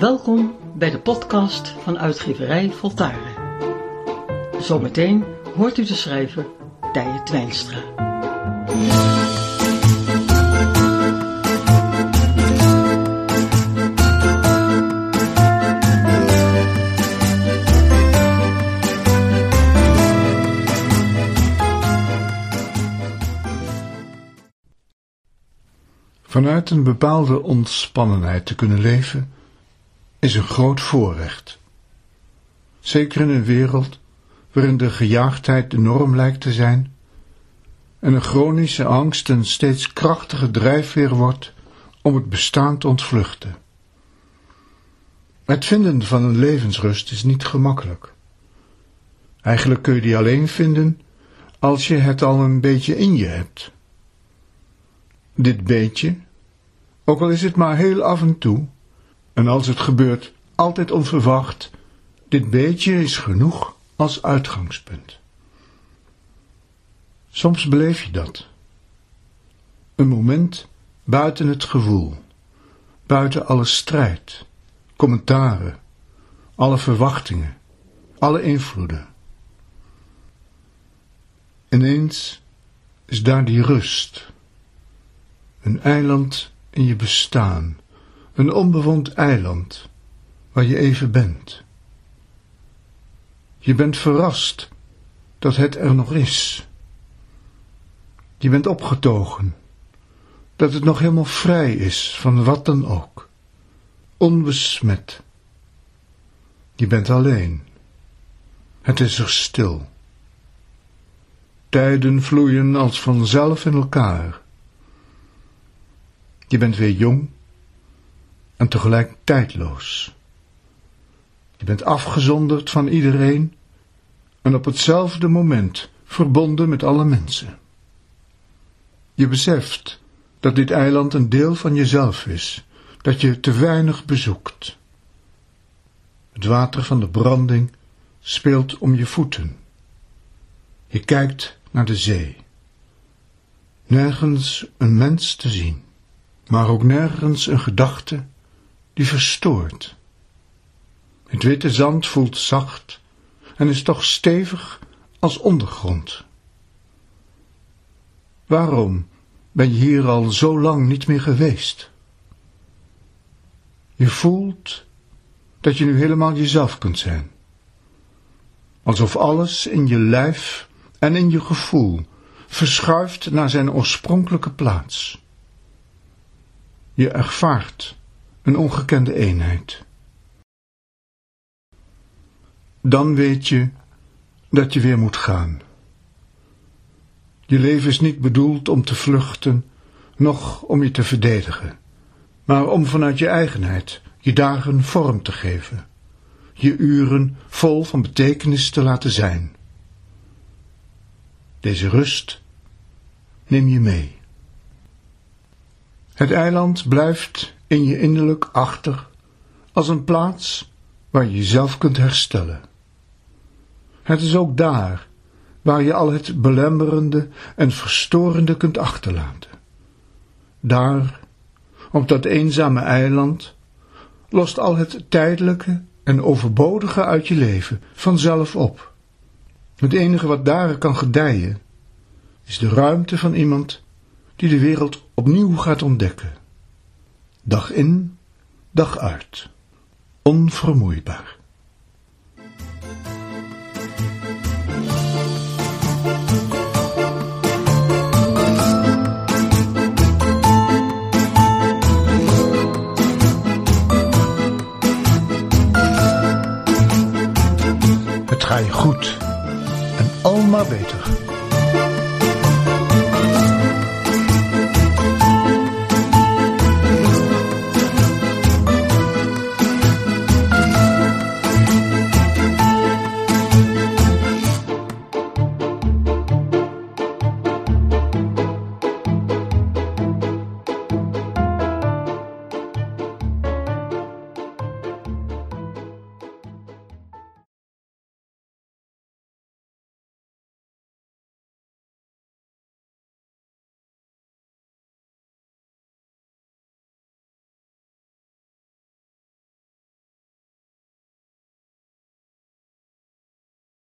Welkom bij de podcast van uitgeverij Voltaren. Zometeen hoort u de schrijver Tije Twijnstra. Vanuit een bepaalde ontspannenheid te kunnen leven is een groot voorrecht. Zeker in een wereld waarin de gejaagdheid de norm lijkt te zijn en een chronische angst een steeds krachtige drijfveer wordt om het bestaan te ontvluchten. Het vinden van een levensrust is niet gemakkelijk. Eigenlijk kun je die alleen vinden als je het al een beetje in je hebt. Dit beetje, ook al is het maar heel af en toe, en als het gebeurt altijd onverwacht, dit beetje is genoeg als uitgangspunt. Soms beleef je dat. Een moment buiten het gevoel, buiten alle strijd, commentaren, alle verwachtingen, alle invloeden. Ineens is daar die rust, een eiland in je bestaan, een onbewoond eiland waar je even bent. Je bent verrast dat het er nog is. Je bent opgetogen dat het nog helemaal vrij is van wat dan ook, onbesmet. Je bent alleen. Het is er stil. Tijden vloeien als vanzelf in elkaar. Je bent weer jong en tegelijk tijdloos. Je bent afgezonderd van iedereen en op hetzelfde moment verbonden met alle mensen. Je beseft dat dit eiland een deel van jezelf is, dat je te weinig bezoekt. Het water van de branding speelt om je voeten. Je kijkt naar de zee. Nergens een mens te zien, maar ook nergens een gedachte die verstoort. Het witte zand voelt zacht en is toch stevig als ondergrond. Waarom ben je hier al zo lang niet meer geweest? Je voelt dat je nu helemaal jezelf kunt zijn. Alsof alles in je lijf en in je gevoel verschuift naar zijn oorspronkelijke plaats. Je ervaart een ongekende eenheid. Dan weet je dat je weer moet gaan. Je leven is niet bedoeld om te vluchten, noch om je te verdedigen, maar om vanuit je eigenheid je dagen vorm te geven, je uren vol van betekenis te laten zijn. Deze rust neem je mee. Het eiland blijft in je innerlijk achter als een plaats waar je jezelf kunt herstellen. Het is ook daar waar je al het belemmerende en verstorende kunt achterlaten. Daar, op dat eenzame eiland, lost al het tijdelijke en overbodige uit je leven vanzelf op. Het enige wat daar kan gedijen, is de ruimte van iemand die de wereld opnieuw gaat ontdekken dag in, dag uit, onvermoeibaar. Het ga je goed en al maar beter.